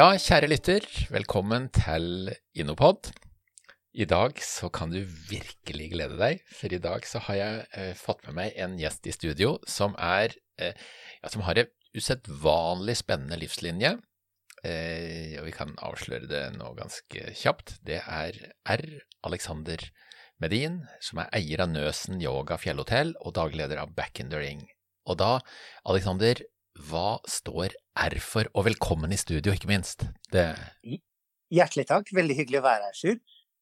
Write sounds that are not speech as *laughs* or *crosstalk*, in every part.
Ja, kjære lytter, velkommen til Innopod. I dag så kan du virkelig glede deg, for i dag så har jeg eh, fått med meg en gjest i studio som er eh, ja, som har en usedvanlig spennende livslinje. Eh, og vi kan avsløre det nå ganske kjapt. Det er R. Alexander Medin, som er eier av Nøsen Yoga Fjellhotell og dagleder av Back in the Ring. Og da, Alexander, hva står R for? Og velkommen i studio, ikke minst. Det... Hjertelig takk, veldig hyggelig å være her, Sjur.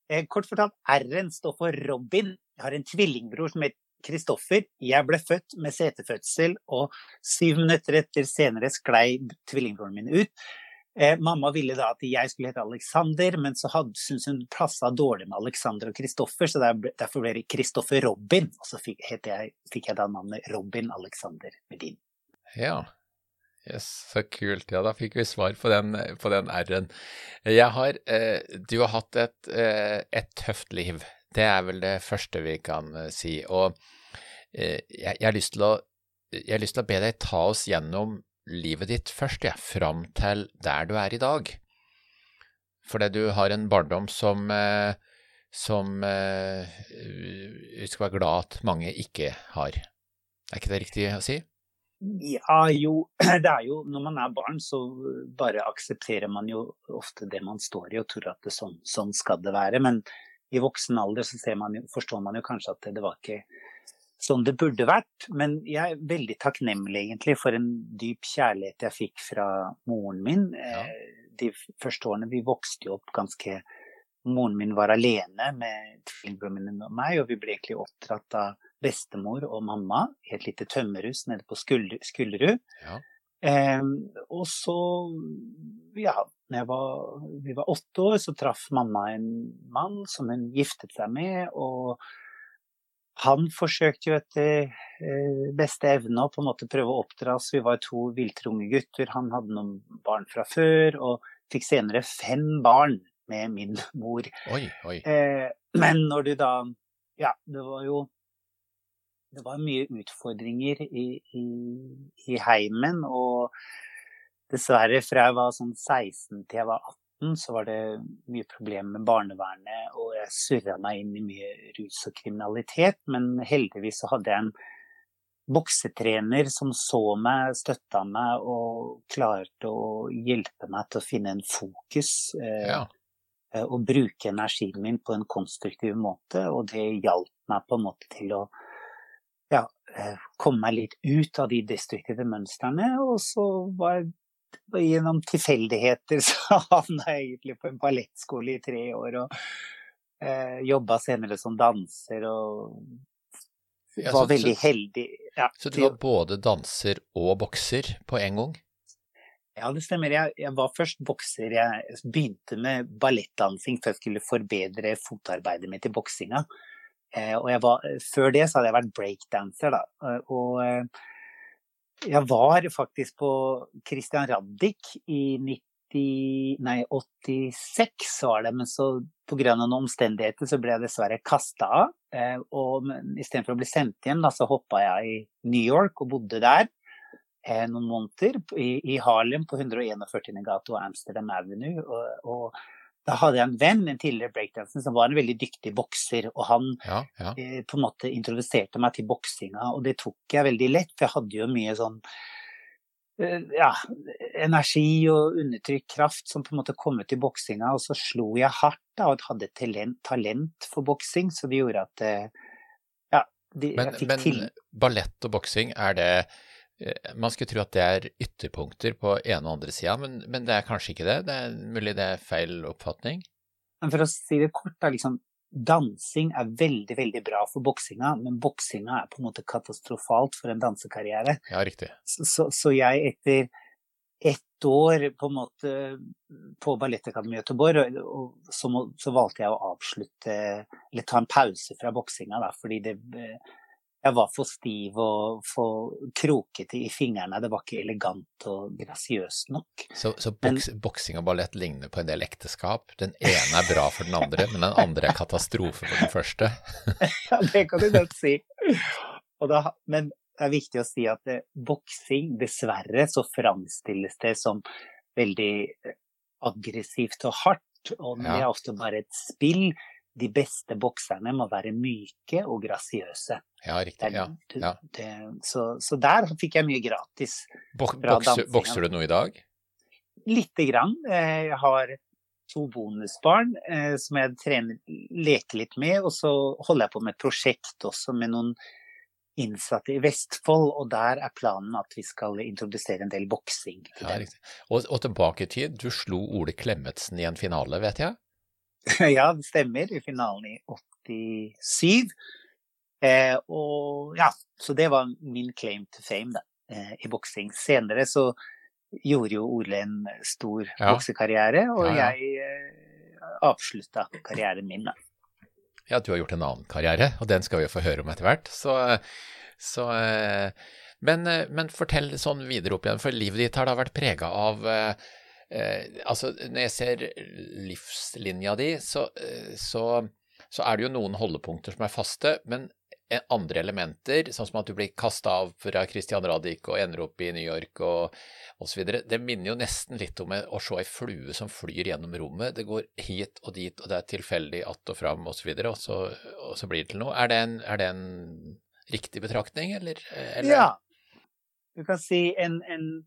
Eh, kort fortalt, R-en står for Robin. Jeg har en tvillingbror som heter Kristoffer. Jeg ble født med setefødsel, og syv minutter etter senere sklei tvillingbroren min ut. Eh, mamma ville da at jeg skulle hete Alexander, men så syntes hun passa dårlig med Alexander og Kristoffer, så derfor ble det Kristoffer Robin. Og så fikk jeg, fikk jeg da navnet Robin Alexander Medin. Ja, Yes, så kult. Ja, da fikk vi svar på den, på den R-en. Jeg har eh, Du har hatt et, eh, et, tøft liv. Det er vel det første vi kan eh, si. Og eh, jeg, jeg, har lyst til å jeg har lyst til å be deg ta oss gjennom livet ditt først, ja, fram til der du er i dag. Fordi du har en barndom som, eh, som eh, vi skal være glad at mange ikke har. Er ikke det riktig å si? Ja, jo, *clears throat* det er jo Når man er barn, så bare aksepterer man jo ofte det man står i og tror at det sånn, sånn skal det være. Men i voksen alder så man jo, forstår man jo kanskje at det, det, var ikke sånn det burde vært. Men jeg er veldig takknemlig egentlig for en dyp kjærlighet jeg fikk fra moren min. Ja. Eh, de første årene vi vokste jo opp ganske Moren min var alene med tvillingbroren min og meg, og vi ble egentlig oppdratt av bestemor og mamma i et lite tømmerhus nede på Skullerud. Ja. Eh, og så, ja, når var, vi var åtte år, så traff mamma en mann som hun giftet seg med. Og han forsøkte jo etter eh, beste evne å på en måte prøve å oppdra oss. Vi var to viltre unge gutter. Han hadde noen barn fra før, og fikk senere fem barn med min mor. Oi, oi. Eh, men når du da Ja, det var jo det var mye utfordringer i, i, i, heimen. Og dessverre, fra jeg var sånn 16 til jeg var 18, så var det mye problemer med barnevernet. Og jeg surra meg inn i mye rus og kriminalitet. Men heldigvis så hadde jeg en boksetrener som så meg, støtta meg og klarte å hjelpe meg til å finne en fokus. Eh, ja. Og bruke energien min på en konstruktiv måte. Og det hjalp meg på en måte til å ja, eh, komme meg litt ut av de destruktive mønstrene. Og så var jeg gjennom tilfeldigheter *laughs* så havna jeg egentlig på en ballettskole i tre år. Og eh, jobba senere som danser og ja, var så, veldig heldig. Ja, så du var både danser og bokser på en gang? Ja, det stemmer. Jeg, jeg, var først bokser. Jeg begynte med ballettdansing for jeg skulle forbedre fotarbeidet mitt i boksinga. Eh, var, før det så hadde jeg vært breakdanser, da. Eh, og eh, jeg var faktisk på Christian Raddik i 90, nei, 86 var det, men så pga. noen omstendigheter så ble jeg dessverre kasta av. Og istedenfor å bli sendt igjen, da, så hoppa jeg i New York og bodde der noen måneder. I, i Harlem på 141. gate og Amsterdam Avenue. og, og da hadde jeg en venn, en tidligere breakdanser, som var en veldig dyktig bokser. Og han ja, ja. Eh, på en måte introduserte meg til boksinga, og det tok jeg veldig lett. For jeg hadde jo mye sånn eh, ja, energi og undertrykt kraft som på en måte kom ut i boksinga. Og så slo jeg hardt da, og hadde talent, talent for boksing, så det gjorde at eh, ja, de, men, men, til. Ballett og boksing, er det Eh, man skulle tro at det er ytterpunkter på ene og andre sida, men, men, det er kanskje ikke det? Det er mulig det er feil oppfatning? Men for å si det kort, da, liksom, dansing er veldig, veldig bra for boksinga, men boksinga er på en måte katastrofalt for en dansekarriere. Ja, riktig. Så, så, så jeg etter ett år på en måte på Ballettakademiet i Göteborg, og så, så, valgte jeg å avslutte, eller ta en pause fra boksinga, da, fordi det jeg var for stiv og for krokete i fingrene. Det var ikke elegant og grasiøst nok. Så, så boks, men, boksing og ballett ligner på en del ekteskap? Den ene er bra for den andre, men den andre er katastrofe for den første? *laughs* ja, det kan du godt si. Da, men det er viktig å si at det, boksing, dessverre, så framstilles det som veldig aggressivt og hardt, og det er ofte bare et spill. De beste bokserne må være myke og grasiøse. Ja, riktig. Ja, ja. Det, så, så, der fikk jeg mye gratis. Bokser, bokser du noe i dag? Lite grann. Jeg har to bonusbarn eh, som jeg trener, leker litt med, og så holder jeg på med et prosjekt også med noen innsatte i Vestfold, og der er planen at vi skal introdusere en del boksing. Ja, og, og, tilbake i tid, du slo Ole Klemetsen i en finale, vet jeg? *laughs* ja, det stemmer. I finalen i 87. Eh, og ja, så det var min claim to fame da, eh, i boksing. Senere så gjorde jo Ole en stor ja. boksekarriere, og ja, jeg eh, avslutta karrieren min. da. Ja, du har gjort en annen karriere, og den skal vi jo få høre om etter hvert. Så, så eh, men, eh, men, fortell sånn videre opp igjen, for livet ditt har da vært prega av eh, Altså, når jeg ser livslinja di, så, så, så er det jo noen holdepunkter som er faste, men andre elementer, sånn som at du blir kasta av fra Christian Radich og ender opp i New York og osv. Det minner jo nesten litt om å se ei flue som flyr gjennom rommet. Det går hit og dit, og det er tilfeldig att og fram osv., og, så og, så blir det til noe. Er det en, er det en riktig betraktning, eller, eller? Ja. Du kan si en, en,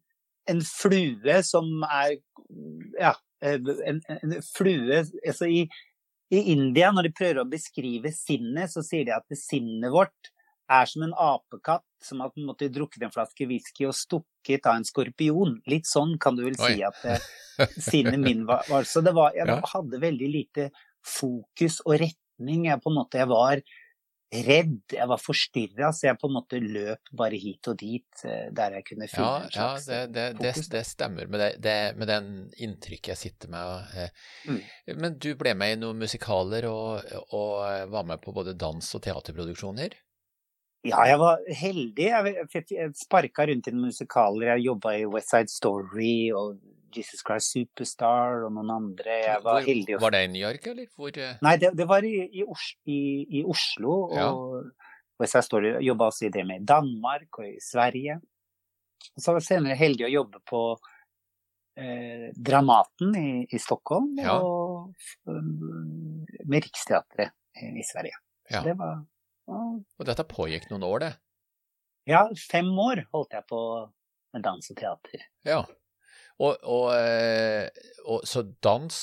en flue som er Ja, en, en flue Altså i i India, når de prøver å beskrive sinnet, så sier de at sinnet vårt er som en apekatt som har måtte drukket en flaske whisky og stukket av en skorpion. Litt sånn kan du vel Oi. si at eh, sinnet min var. Så det var, jeg hadde veldig lite fokus og retning. Jeg, på en måte, jeg var redd, jeg var forstyrra, så jeg på en måte løp bare hit og dit eh, der jeg kunne finne ja, en slags ja, det, det, det, det, stemmer med, det, med den inntrykket jeg sitter med. Eh. Mm. Men du ble med i noen musikaler og, og, var med på både dans- og teaterproduksjoner? Ja, jeg var heldig. Jeg, jeg sparka rundt i noen musikaler. Jeg jobba i West Side Story og Jesus Christ Superstar og noen andre. Jeg var heldig. Var det i New York, eller? Hvor... Eh? Nei, det, det var i, i, i, i, Oslo. Ja. Og Side Story jobba også i det med Danmark og i Sverige. Og så var jeg senere heldig å jobbe på eh, Dramaten i, i Stockholm ja. og med Riksteatret i Sverige. Så det var og... dette pågikk noen år, det? Ja, fem år holdt jeg på med dans og teater. Ja. Og, og, eh, og, så dans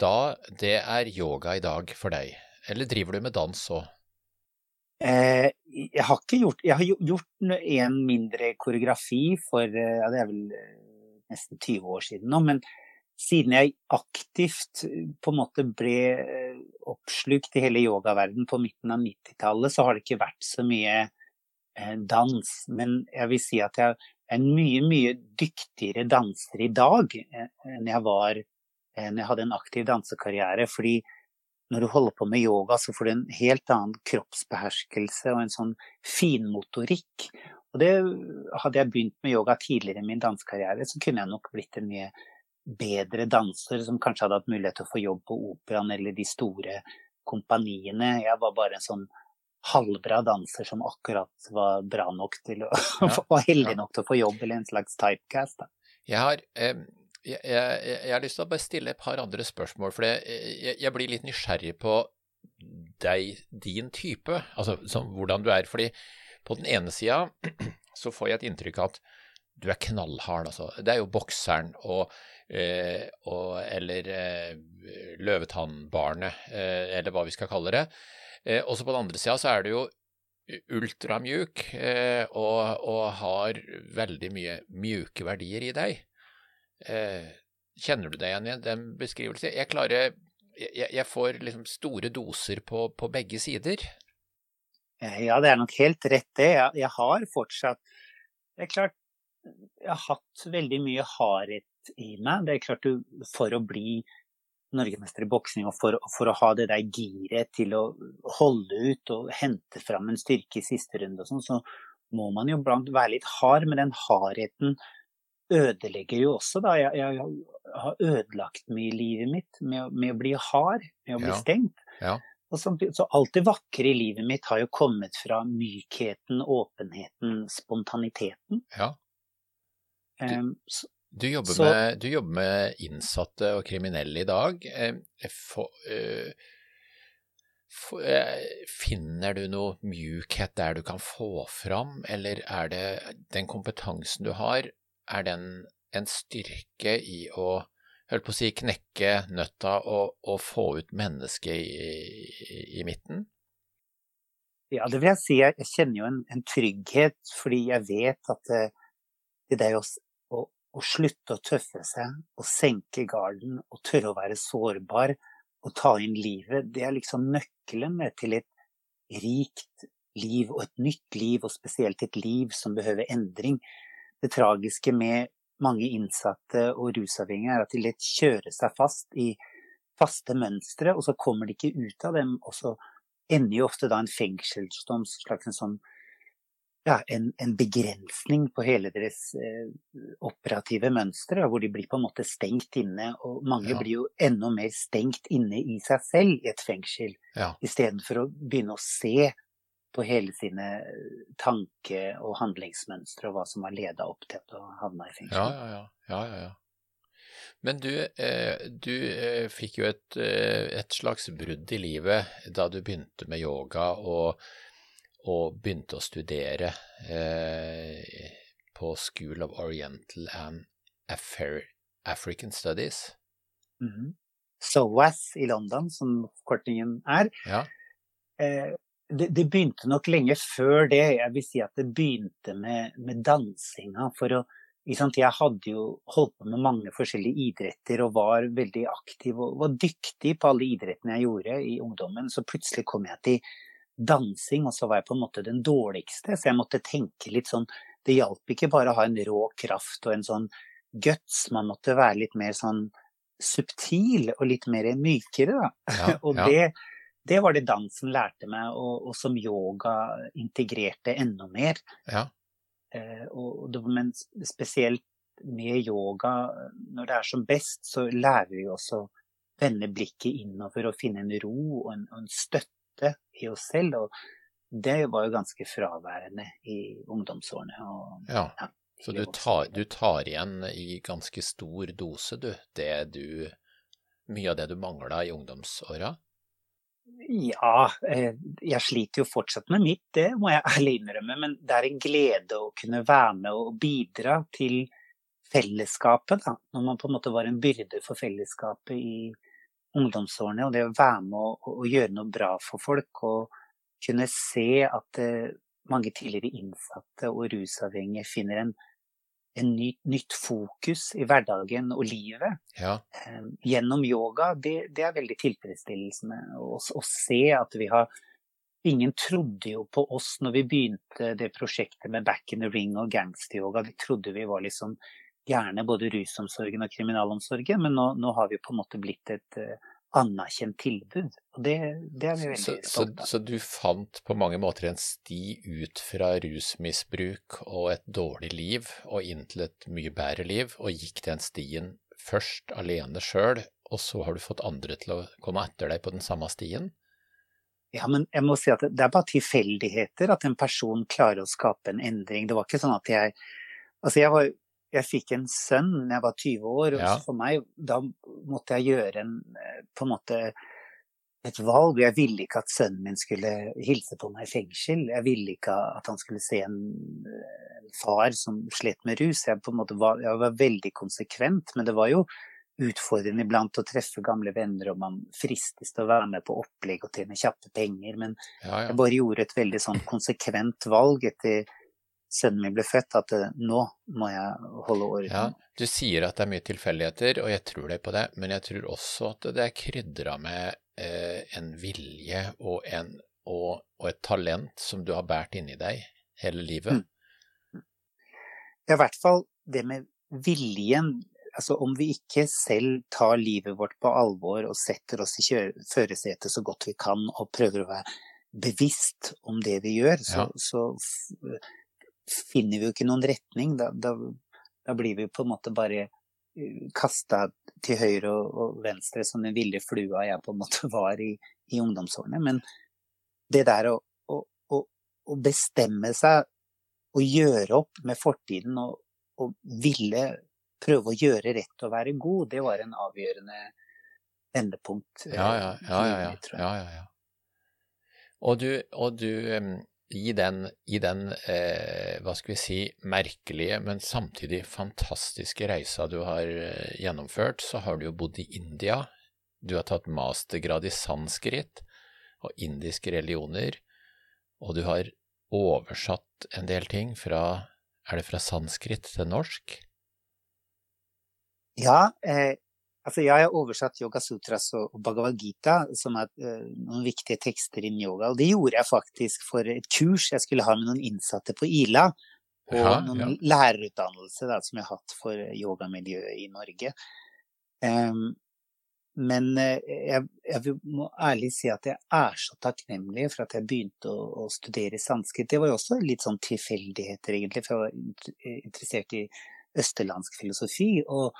da, det er yoga i dag for deg? Eller driver du med dans òg? Eh, jeg har ikke gjort Jeg har gjort en mindre koreografi for eh, ja, det er vel eh, nesten 20 år siden nå. Men siden jeg aktivt på en måte ble oppslukt i hele yogaverdenen på midten av 90-tallet, så har det ikke vært så mye dans. Men jeg vil si at jeg en mye, mye dyktigere danser i dag eh, enn jeg var når jeg hadde en aktiv dansekarriere. Fordi når du holder på med yoga, så får du en helt annen kroppsbeherskelse og en sånn finmotorikk. Og det hadde jeg begynt med yoga tidligere i min dansekarriere, så kunne jeg nok blitt en mye bedre danser som kanskje hadde hatt mulighet til å få jobb på operaen eller de store kompaniene. Jeg var bare en sånn halvbra danser som akkurat var bra nok til å *laughs* ja, var heldig nok til å få jobb, eller en slags typecast. Da. Jeg har, eh, jeg, jeg, jeg, har lyst til å bare stille et par andre spørsmål, for jeg, jeg blir litt nysgjerrig på deg, din type, altså som, hvordan du er. fordi på den ene sida *clears throat* så får jeg et inntrykk av at du er knallhard, altså. Det er jo bokseren og, eh, og eller eh, løvetannbarnet, eh, eller hva vi skal kalle det. Eh, også på den andre sida så er du jo ultramjuk eh, og, og, har veldig mye mjuke verdier i deg. Eh, kjenner du deg igjen i den beskrivelsen? Jeg klarer jeg, jeg får liksom store doser på, på, begge sider. Ja, det er nok helt rett det. Jeg, jeg har fortsatt Det er klart, jeg har hatt veldig mye hardhet i meg. Det er klart du, for å bli norgesmester i boksing, og for, for, å ha det der giret til å holde ut og hente fram en styrke i siste runde og sånn, så må man jo blant være litt hard, men den hardheten ødelegger jo også, da. Jeg, jeg har ødelagt mye i livet mitt med, med, å bli hard, med å bli ja. stengt. Ja. Så, så alt det vakre i livet mitt har jo kommet fra mykheten, åpenheten, spontaniteten. Ja. Um, så, Du jobber, så, med, du jobber, med, innsatte og kriminelle i dag. Eh, for, uh, for, uh, finner du noe mjukhet der du kan få fram, eller er det den kompetansen du har, er den en styrke i å holdt på å si knekke nøtta og, og få ut mennesket i, i, i, midten? Ja, det vil jeg si. Jeg, kjenner jo en, en trygghet, fordi jeg vet at det, det der å å slutte å tøffe seg, å senke garden og tørre å være sårbar og ta inn livet, det er liksom nøkkelen til et rikt liv og et nytt liv, og spesielt et liv som behøver endring. Det tragiske med mange innsatte og rusavhengige er at de lett kjører seg fast i faste mønstre, og så kommer de ikke ut av dem. Og så ender jo ofte da en fengselsdom, slags en sånn ja, en, en, begrensning på hele deres eh, operative mønstre, hvor de blir på en måte stengt inne. Og mange ja. blir jo enda mer stengt inne i seg selv i et fengsel, ja. istedenfor å begynne å se på hele sine tanke- og handlingsmønstre og hva som har leda opp til at du havna i fengsel. Ja, ja, ja. ja, ja. Men du, eh, du eh, fikk jo et, eh, et slags brudd i livet da du begynte med yoga. og og begynte å studere eh, på School of Oriental and Affair African Studies. Mm -hmm. SOAS i London, som forkortningen er. Ja. Eh, det, det, begynte nok lenge før det. Jeg vil si at det begynte med, med dansinga. For å Jeg hadde jo holdt på med mange forskjellige idretter og var veldig aktiv og var dyktig på alle idrettene jeg gjorde i ungdommen. Så plutselig kom jeg til dansing, og så var jeg på en måte den dårligste. Så jeg måtte tenke litt sånn Det hjalp ikke bare å ha en rå kraft og en sånn guts, man måtte være litt mer sånn subtil og litt mer mykere, da. Ja, *laughs* og det, det, var det dansen lærte meg, og, og som yoga integrerte enda mer. Ja. Eh, og, men spesielt med yoga, når det er som best, så lærer vi også å vende blikket innover og finne en ro og en, og en støtte i oss selv. Og det var jo ganske fraværende i ungdomsårene. Og, ja. ja. Så du tar, du tar, igjen i ganske stor dose, du, det du Mye av det du mangla i ungdomsåra? Ja, eh, jeg sliter jo fortsatt med mitt, det må jeg *laughs* ærlig innrømme. Men det er en glede å kunne være med og bidra til fellesskapet, da. Når man på en måte var en byrde for fellesskapet i ungdomsårene. Og det å være med og, og gjøre noe bra for folk og kunne se at uh, mange tidligere innsatte og rusavhengige finner en, en ny, nytt fokus i hverdagen og livet ja. uh, gjennom yoga, det, det, er veldig tilfredsstillende. Å se at vi har Ingen trodde jo på oss når vi begynte det prosjektet med Back in the Ring og gangsteryoga. De trodde vi var liksom gjerne både rusomsorgen og kriminalomsorgen, men nå, nå, har vi på en måte blitt et uh, anerkjent tilbud. Og det, det er vi veldig stolte av. Så, så, du fant på mange måter en sti ut fra rusmisbruk og et dårlig liv og inn til et mye bedre liv, og gikk den stien først alene sjøl, og så har du fått andre til å komme etter deg på den samme stien? Ja, men jeg må si at det er bare tilfeldigheter at en person klarer å skape en endring. Det var ikke sånn at jeg Altså, jeg var jeg fikk en sønn da jeg var 20 år, og ja. for meg, da måtte jeg gjøre en, eh, på en måte et valg. Jeg ville ikke at sønnen min skulle hilse på meg i fengsel. Jeg ville ikke at han skulle se en, en far som slet med rus. Jeg, var, jeg var veldig konsekvent, men det var jo utfordrende iblant å treffe gamle venner, og man fristes til å være med på opplegg og tjene kjappe penger. Men ja, ja. jeg bare gjorde et veldig sånn konsekvent valg etter sønnen min ble født, at eh, nå må jeg holde orden. Ja, du sier at det er mye tilfeldigheter, og jeg tror det på det, men jeg tror også at det er krydra med eh, en vilje og, en, og, og, et talent som du har båret inni deg hele livet. Mm. Ja, i hvert fall det med viljen. Altså om vi ikke selv tar livet vårt på alvor og setter oss i førersetet så godt vi kan og prøver å være bevisst om det vi gjør, så, ja. så finner vi jo ikke noen retning. Da, da, da blir vi på en måte bare eh, kasta til høyre og, og, venstre som den ville flua jeg på en måte *laughs* var i, i ungdomsårene. Men det der å, å, å, å, bestemme seg og gjøre opp med fortiden og, og ville prøve å gjøre rett og være god, det var en avgjørende endepunkt. Ja, ja, ja. ja, ja, ja, ja, ja. Og du, og du i den, i den eh, hva skal vi si, merkelige, men samtidig fantastiske reisa du har eh, gjennomført, så har du jo bodd i India. Du har tatt mastergrad i sanskrit og indiske religioner, og du har oversatt en del ting fra Er det fra sanskrit til norsk? Ja, eh, Altså, jeg har oversatt Yoga Sutras og Bhagavad Gita, som er uh, noen viktige tekster innen yoga. Og det gjorde jeg faktisk for et kurs jeg skulle ha med noen innsatte på Ila. Og ja, noen ja. lærerutdannelse da, som jeg har hatt for yogamiljøet i Norge. Um, men uh, jeg, jeg, må ærlig si at jeg er så takknemlig for at jeg begynte å, å studere sanskrit. Det var jo også litt sånn tilfeldigheter, egentlig, for jeg var interessert i østerlandsk filosofi. og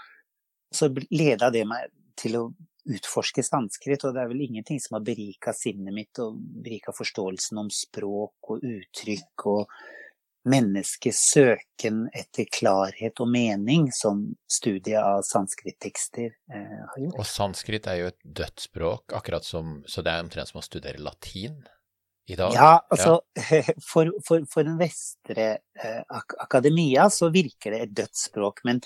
så leda det meg til å utforske sanskrit, og det er vel ingenting som har berika sinnet mitt og berika forståelsen om språk og uttrykk og menneskets søken etter klarhet og mening som studiet av sanskrittekster eh, har gjort. Og sanskrit er jo et dødt språk, akkurat som Så det er omtrent som å studere latin? Ja, altså ja. *laughs* For, for, for, den vestre eh, ak akademia så virker det et dødt språk, men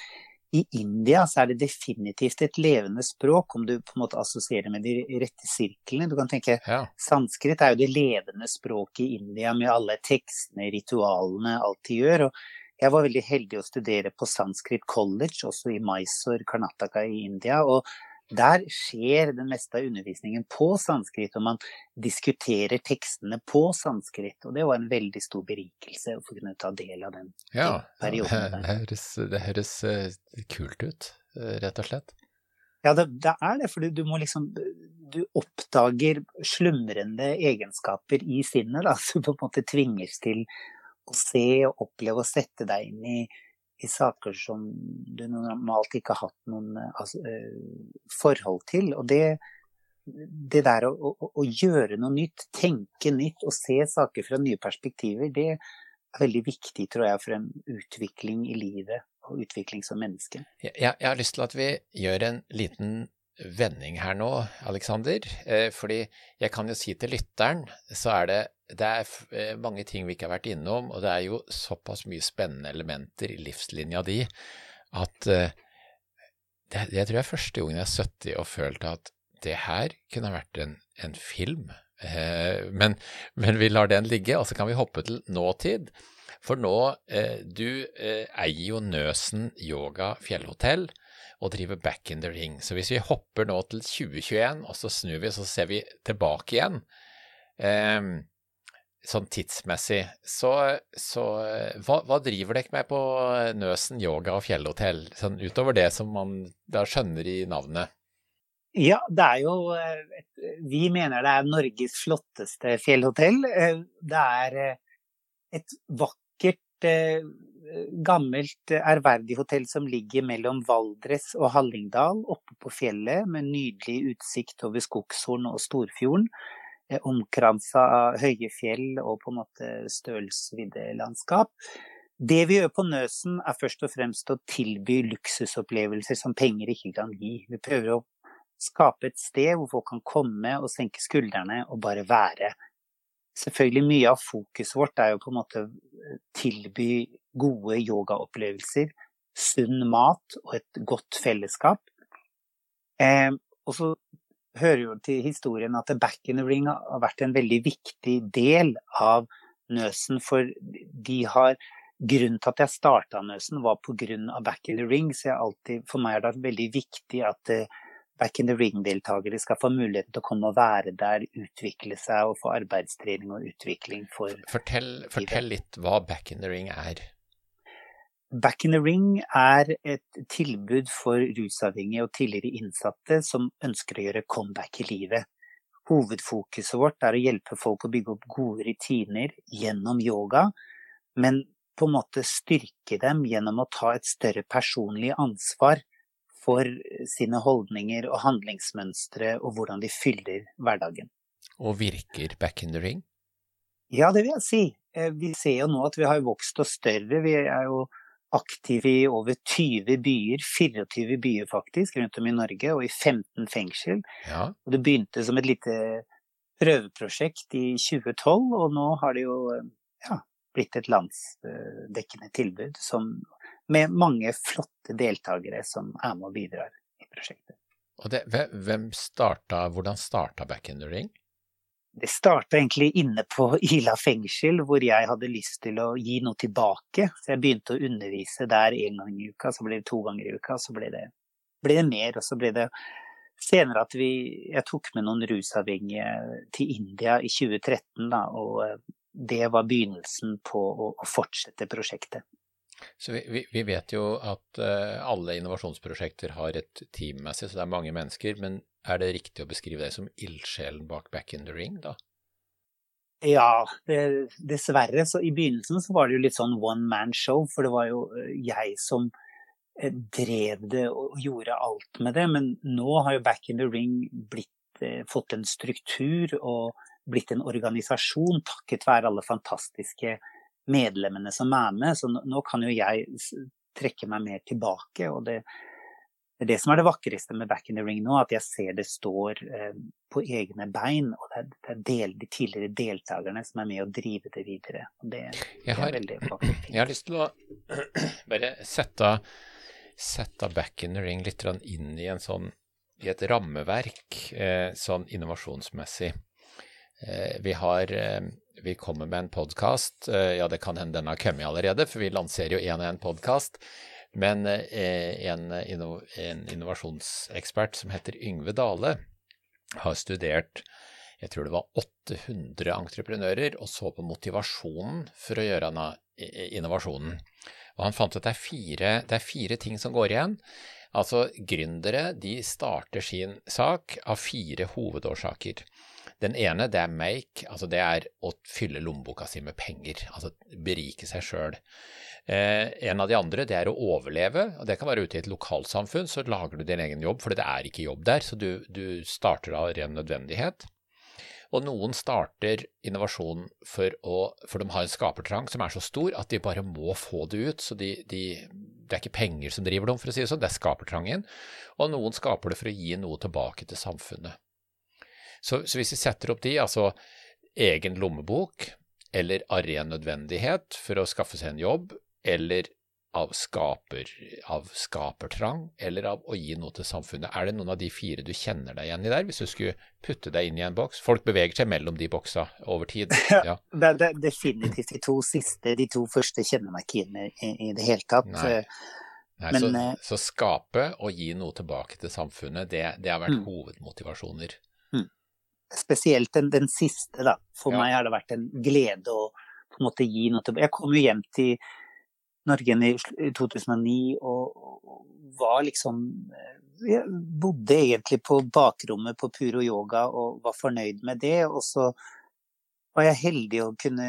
i India så er det definitivt et levende språk, om du på en måte assosierer med de rette sirklene. Du kan tenke ja. sanskrit er jo det levende språket i India med alle tekstene, ritualene, alt de gjør. Og jeg var veldig heldig å studere på Sanskrit College, også i Mysore, Karnataka i India. og der skjer den meste av undervisningen på sanskrit, og man diskuterer tekstene på sanskrit. Og det var en veldig stor berikelse å få kunne ta del av den ja, perioden. Det høres, det høres uh, kult ut, uh, rett og slett. Ja, det, det er det, for du, du, må liksom Du oppdager slumrende egenskaper i sinnet, da, *laughs* som på en måte tvinges til å se og oppleve og sette deg inn i i saker som du normalt ikke har hatt noen altså, forhold til. Og det, det der å, å, å, gjøre noe nytt, tenke nytt og se saker fra nye perspektiver, det er veldig viktig, tror jeg, for en utvikling i livet og utvikling som menneske. Jeg, jeg har lyst til at vi gjør en liten vending her nå, Aleksander. Eh, fordi jeg kan jo si til lytteren, så er det det er eh, mange ting vi ikke har vært innom, og det er jo såpass mye spennende elementer i livslinja di at uh, det, Jeg tror det er første gangen jeg er 70 og følt at det her kunne vært en, en film. Uh, men, men, vi lar den ligge, og så kan vi hoppe til nåtid. For nå, du eier jo Nøsen yoga fjellhotell og driver back in the ring. Så hvis vi hopper nå til 2021, og så snur vi, så ser vi tilbake igjen. Um, sånn tidsmessig, så, så hva, hva, driver dere med på Nøsen yoga og fjellhotell, sånn utover det som man da skjønner i navnet? Ja, det er jo Vi mener det er Norges flotteste fjellhotell. Det er et vakkert, gammelt, ærverdig hotell som ligger mellom Valdres og Hallingdal, oppe på fjellet, med nydelig utsikt over Skogshorn og Storfjorden. Eh, omkransa av høye fjell og på en måte stølsvidde landskap. Det vi gjør på Nøsen er først og fremst å tilby luksusopplevelser som penger ikke kan gi. Vi prøver å skape et sted hvor folk kan komme og senke skuldrene og bare være. Selvfølgelig mye av fokuset vårt er jo på en måte tilby gode yogaopplevelser, sunn mat og et godt fellesskap. Eh, og så hører jo til historien at Back in the Ring har vært en veldig viktig del av Nøsen. For de har Grunnen til at jeg starta Nøsen, var pga. Back in the Ring. Så alltid, for meg er det veldig viktig at uh, Back in the Ring-deltakere skal få muligheten til å komme og være der, utvikle seg og få arbeidstrening og utvikling for Fortell, fortell litt hva Back in the Ring er. Back in the Ring er et tilbud for rusavhengige og tidligere innsatte som ønsker å gjøre comeback i livet. Hovedfokuset vårt er å hjelpe folk å bygge opp gode rutiner gjennom yoga, men på en måte styrke dem gjennom å ta et større personlig ansvar for sine holdninger og handlingsmønstre og hvordan de fyller hverdagen. Og virker Back in the Ring? Ja, det vil jeg si. Eh, vi ser jo nå at vi har vokst oss større. Vi er jo aktiv i over 20 byer, 24 byer faktisk, rundt om i Norge, og i 15 fengsel. Ja. Og det begynte som et lite prøveprosjekt i 2012, og nå har det jo ja, blitt et landsdekkende tilbud som, med mange flotte deltakere som er med og bidrar i prosjektet. Og det, hvem starta, hvordan starta Back in the Ring? Det starta egentlig inne på *laughs* Ila fengsel, hvor jeg hadde lyst til å gi noe tilbake. Så jeg begynte å undervise der en gang i uka, så ble det to ganger i uka, så ble det, ble det mer. Og så ble det senere at vi Jeg tok med noen rusavhengige til India i 2013, da, og eh, det var begynnelsen på å, å fortsette prosjektet. Så vi, vi, vet jo at uh, alle innovasjonsprosjekter har et teammessig, så det er mange mennesker. Men er det riktig å beskrive deg som ildsjelen bak Back in the Ring, da? Ja, det, dessverre. Så i begynnelsen så var det jo litt sånn one man show, for det var jo eh, jeg som eh, drev det og gjorde alt med det. Men nå har jo Back in the Ring blitt, fått en struktur og blitt en organisasjon takket være alle fantastiske medlemmene som er med. Så nå kan jo jeg trekke meg mer tilbake. og det er det som er det vakreste med Back in the Ring nå, at jeg ser det står eh, på egne bein. Og det er, det er del, de tidligere deltakerne som er med å drive det videre. Og det, det er veldig vakkert. *clears throat* Jeg har lyst til å *clears throat* bare sette, sette Back in the Ring litt inn i, sånn, i et rammeverk eh, sånn innovasjonsmessig. Eh, vi har vi kommer med en podkast. Ja, det kan hende den har kommet allerede, for vi lanserer jo én og én podkast. Men eh, en, en innovasjonsekspert som heter Yngve Dale, har studert jeg tror det var 800 entreprenører, og så på motivasjonen for å gjøre denne innovasjonen. Og han fant at det er fire, det er fire ting som går igjen. Altså, gründere de starter sin sak av fire hovedårsaker. Den ene det er make, altså det er å fylle lommeboka si med penger, altså berike seg sjøl. Eh, en av de andre det er å overleve, og det kan være ute i et lokalsamfunn, så lager du din egen jobb, for det er ikke jobb der, så du, du starter av ren nødvendighet. Og noen starter innovasjon for, å, for de har en skapertrang som er så stor at de bare må få det ut. Så de, de, det er ikke penger som driver dem, for å si det sånn, det er skapertrangen. Og noen skaper det for å gi noe tilbake til samfunnet. Så, så hvis vi setter opp de, altså egen lommebok, eller av ren nødvendighet for å skaffe seg en jobb, eller av, skaper, av skapertrang, eller av å gi noe til samfunnet. Er det noen av de fire du kjenner deg igjen i der, hvis du skulle putte deg inn i en boks? Folk beveger seg mellom de boksa over tid. *laughs* Ja. det, er definitivt de to siste. De to første kjenner meg ikke inn i, i det hele tatt. Nei. Nei, Men, så, eh, så, skape og gi noe tilbake til samfunnet, det, det har vært mm. hovedmotivasjoner spesielt den, den siste, da. For ja. meg har det vært en glede å på en måte gi noe tilbake. Jeg kom jo hjem til Norge i 2009 og, var liksom eh, Jeg bodde egentlig på bakrommet på Puro Yoga og var fornøyd med det. Og så var jeg heldig og kunne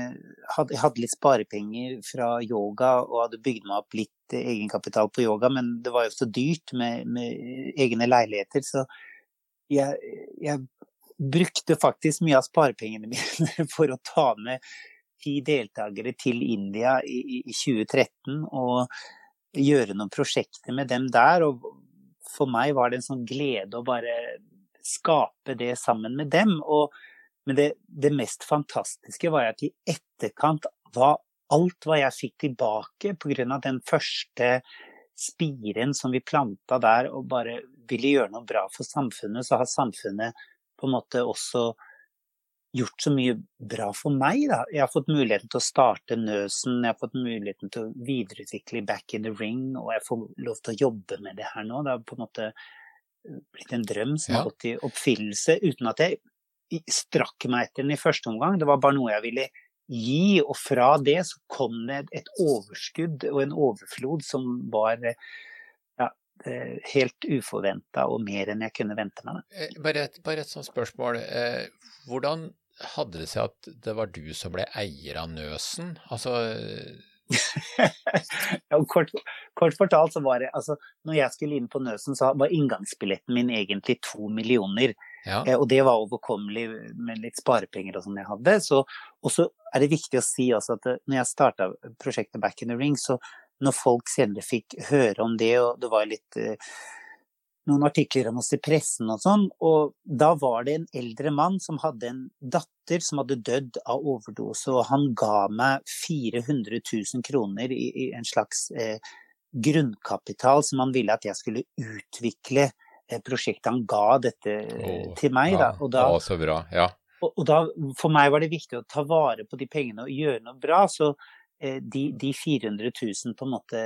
hadde, hadde litt sparepenger fra yoga og hadde bygd meg opp litt egenkapital på yoga, men det var jo så dyrt med, med egne leiligheter, så jeg, jeg brukte faktisk mye av sparepengene *laughs* mine for å ta med ti deltakere til India i, i 2013 og gjøre noen prosjekter med dem der. Og for meg var det en sånn glede å bare skape det sammen med dem. Og, men det, det mest fantastiske var at i etterkant var alt hva jeg fikk tilbake pga. den første spiren som vi planta der og bare ville gjøre noe bra for samfunnet, så har samfunnet på en måte også gjort så mye bra for meg. Da. Jeg har fått muligheten til å starte Nøsen, jeg har fått muligheten til å videreutvikle Back in the Ring, og jeg får lov til å jobbe med det her nå. Det har på en måte blitt en drøm som ja. har gått i oppfyllelse uten at jeg strakk meg etter den i første omgang. Det var bare noe jeg ville gi, og fra det så kom det et overskudd og en overflod som var Eh, helt uforventa og mer enn jeg kunne vente meg. Eh, bare et, bare et sånt spørsmål. Eh, hvordan hadde det seg at det var du som ble eier av Nøsen? Altså *laughs* kort, kort, fortalt så var det altså Når jeg skulle inn på Nøsen, så var inngangsbilletten min egentlig to millioner. Ja. og det var overkommelig med litt sparepenger og sånn jeg hadde. Så, og så er det viktig å si også at når jeg starta prosjektet Back in the Ring, så når folk senere fikk høre om det, og det var litt eh, noen artikler om oss i pressen og sånn, og da var det en eldre mann som hadde en datter som hadde dødd av overdose, og han ga meg 400 000 kroner i, i en slags eh, grunnkapital som han ville at jeg skulle utvikle eh, prosjektet. Han ga dette oh, til meg, da. Og da, å, så bra, ja. Og, og da, for meg var det viktig å ta vare på de pengene og gjøre noe bra. så Eh, de, de, 400 000 på en måte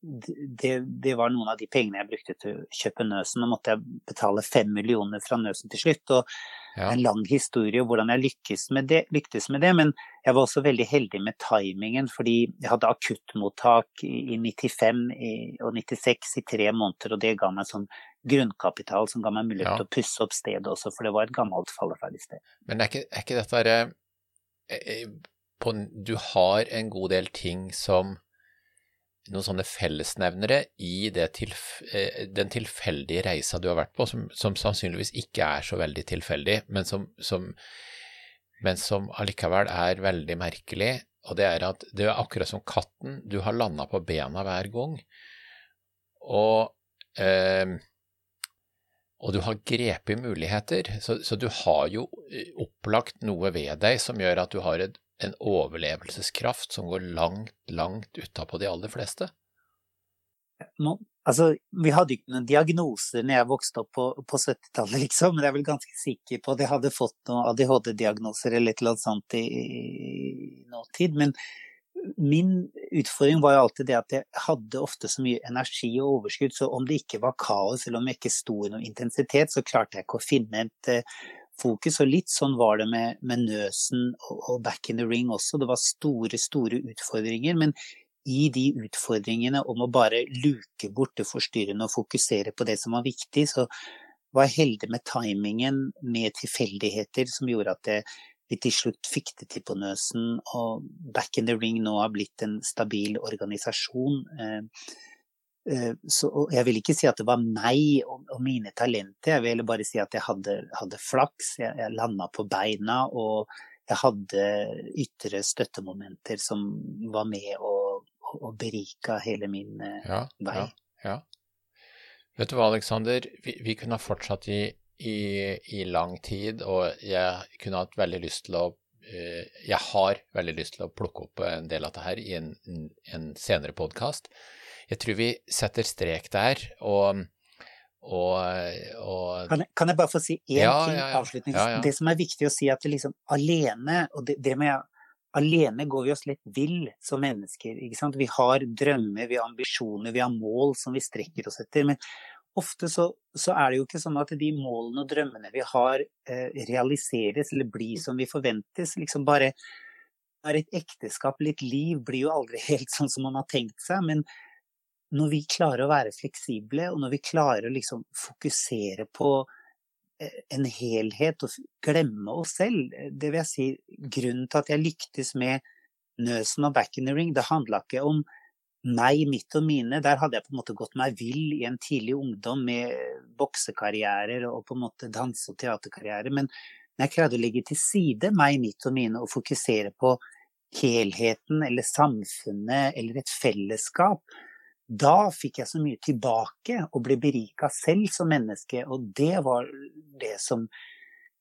det, det, var noen av de pengene jeg brukte til å kjøpe Nøsen. Nå måtte jeg betale fem millioner fra Nøsen til slutt. og ja. En lang historie hvordan jeg lykkes med, det, lyktes med det. Men jeg var også veldig heldig med timingen, fordi jeg hadde akuttmottak i, i 95 i, og 96 i tre måneder. Og det ga meg sånn grunnkapital som ga meg mulighet ja. til å pusse opp stedet også, for det var et gammelt falleferdig sted. Men er ikke, er ikke dette derre på, du har en god del ting som noen sånne fellesnevnere i tilf, eh, den tilfeldige reisa du har vært på, som, som, sannsynligvis ikke er så veldig tilfeldig, men som, som, men som allikevel er veldig merkelig. Og det er at det er akkurat som katten, du har landa på bena hver gang. Og, eh, og du har grepet muligheter. Så, så, du har jo opplagt noe ved deg som gjør at du har et en overlevelseskraft som går langt, langt utapå de aller fleste? Nå, altså, vi hadde ikke noen diagnoser når jeg vokste opp på, på 70-tallet, liksom, men jeg er vel ganske sikker på at jeg hadde fått noen ADHD-diagnoser eller et eller annet sånt i, i nåtid. Men min utfordring var jo alltid det at jeg hadde ofte så mye energi og overskudd, så om det ikke var kaos, eller om jeg ikke sto i noen intensitet, så klarte jeg ikke å finne et fokus. Og litt sånn var det med, med Nøsen og, og, Back in the Ring også. Det var store, store utfordringer. Men i de utfordringene om å bare luke bort det forstyrrende og fokusere på det som var viktig, så var jeg heldig med timingen med tilfeldigheter som gjorde at det, vi til slutt fikk det til på Nøsen. Og Back in the Ring nå har blitt en stabil organisasjon. Eh, så jeg vil ikke si at det var meg og, og mine talenter, jeg vil bare si at jeg hadde, hadde flaks. Jeg, jeg landa på beina, og jeg hadde ytre støttemomenter som var med og, og berika hele min eh, ja, vei. Ja, ja. Vet du hva, Aleksander, vi, vi, kunne ha fortsatt i, i, i, lang tid, og jeg kunne hatt veldig lyst til å eh, Jeg har veldig lyst til å plukke opp en del av dette her i en, en senere podkast. Jeg tror vi setter strek der, og, og, og kan, jeg, kan, jeg, bare få si én ja, ting ja, ja. avslutningsvis? Det som er viktig å si, at det liksom alene, og det, det med Alene går vi oss litt vill som mennesker. ikke sant? Vi har drømmer, vi har ambisjoner, vi har mål som vi strekker oss etter. Men ofte så, så er det jo ikke sånn at de målene og drømmene vi har, eh, realiseres eller blir som vi forventes. Liksom bare er et ekteskap, litt liv, blir jo aldri *laughs* helt sånn som man har tenkt seg. Men når vi klarer å være fleksible, og når vi klarer å liksom fokusere på eh, en helhet og glemme oss selv, eh, det vil jeg si grunnen til at jeg lyktes med Nøsen og Back in the Ring, det handla ikke om meg, mitt og mine. Der hadde jeg på en måte gått meg vill i en tidlig ungdom med boksekarrierer og på en måte danse- og teaterkarriere. Men jeg greide å legge til side meg, mitt og mine og fokusere på helheten eller samfunnet eller et fellesskap, da fikk jeg så mye tilbake og ble berika selv som menneske, og det var det som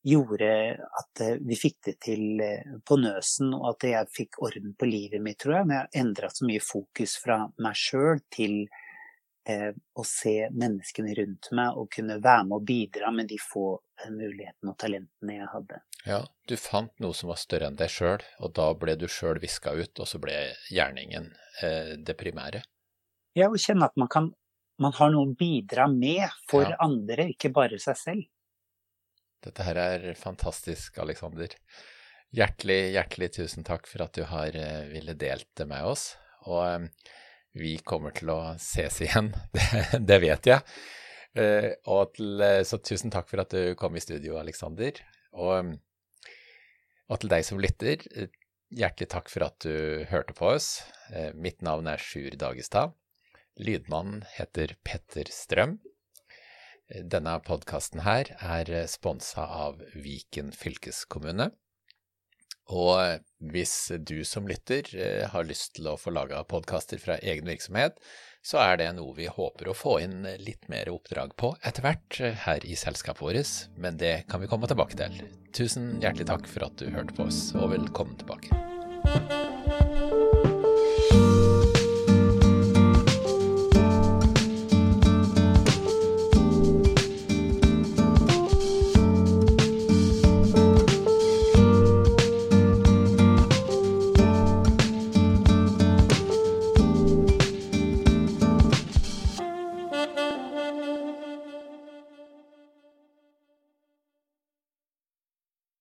gjorde at eh, vi fikk det til eh, på nøsen, og at jeg fikk orden på livet mitt, tror jeg. Men jeg endra så mye fokus fra meg sjøl til eh, å se menneskene rundt meg og kunne være med og bidra med de få eh, mulighetene og talentene jeg hadde. Ja, du fant noe som var større enn deg sjøl, og da ble du sjøl viska ut, og så ble gjerningen eh, det primære. Ja, å kjenne at man, kan, man har noe å bidra med for ja. andre, ikke bare seg selv. Dette her er fantastisk, Aleksander. Hjertelig, hjertelig tusen takk for at du har uh, ville delt det med oss. Og um, vi kommer til å ses igjen, *laughs* det, det vet jeg. Og til, så tusen takk for at du kom i studio, Aleksander. Og, og, til deg som lytter, hjertelig takk for at du hørte på oss. Mitt navn er Sjur Dagestad. Lydmannen heter Petter Strøm. Denne podkasten her er sponsa av Viken fylkeskommune. Og hvis du som lytter eh, har lyst til å få laga podkaster fra egen virksomhet, så er det noe vi håper å få inn litt mer oppdrag på etter hvert eh, her i selskapet vårt, men det kan vi komme tilbake til. Tusen hjertelig takk for at du hørte på oss, og velkommen tilbake.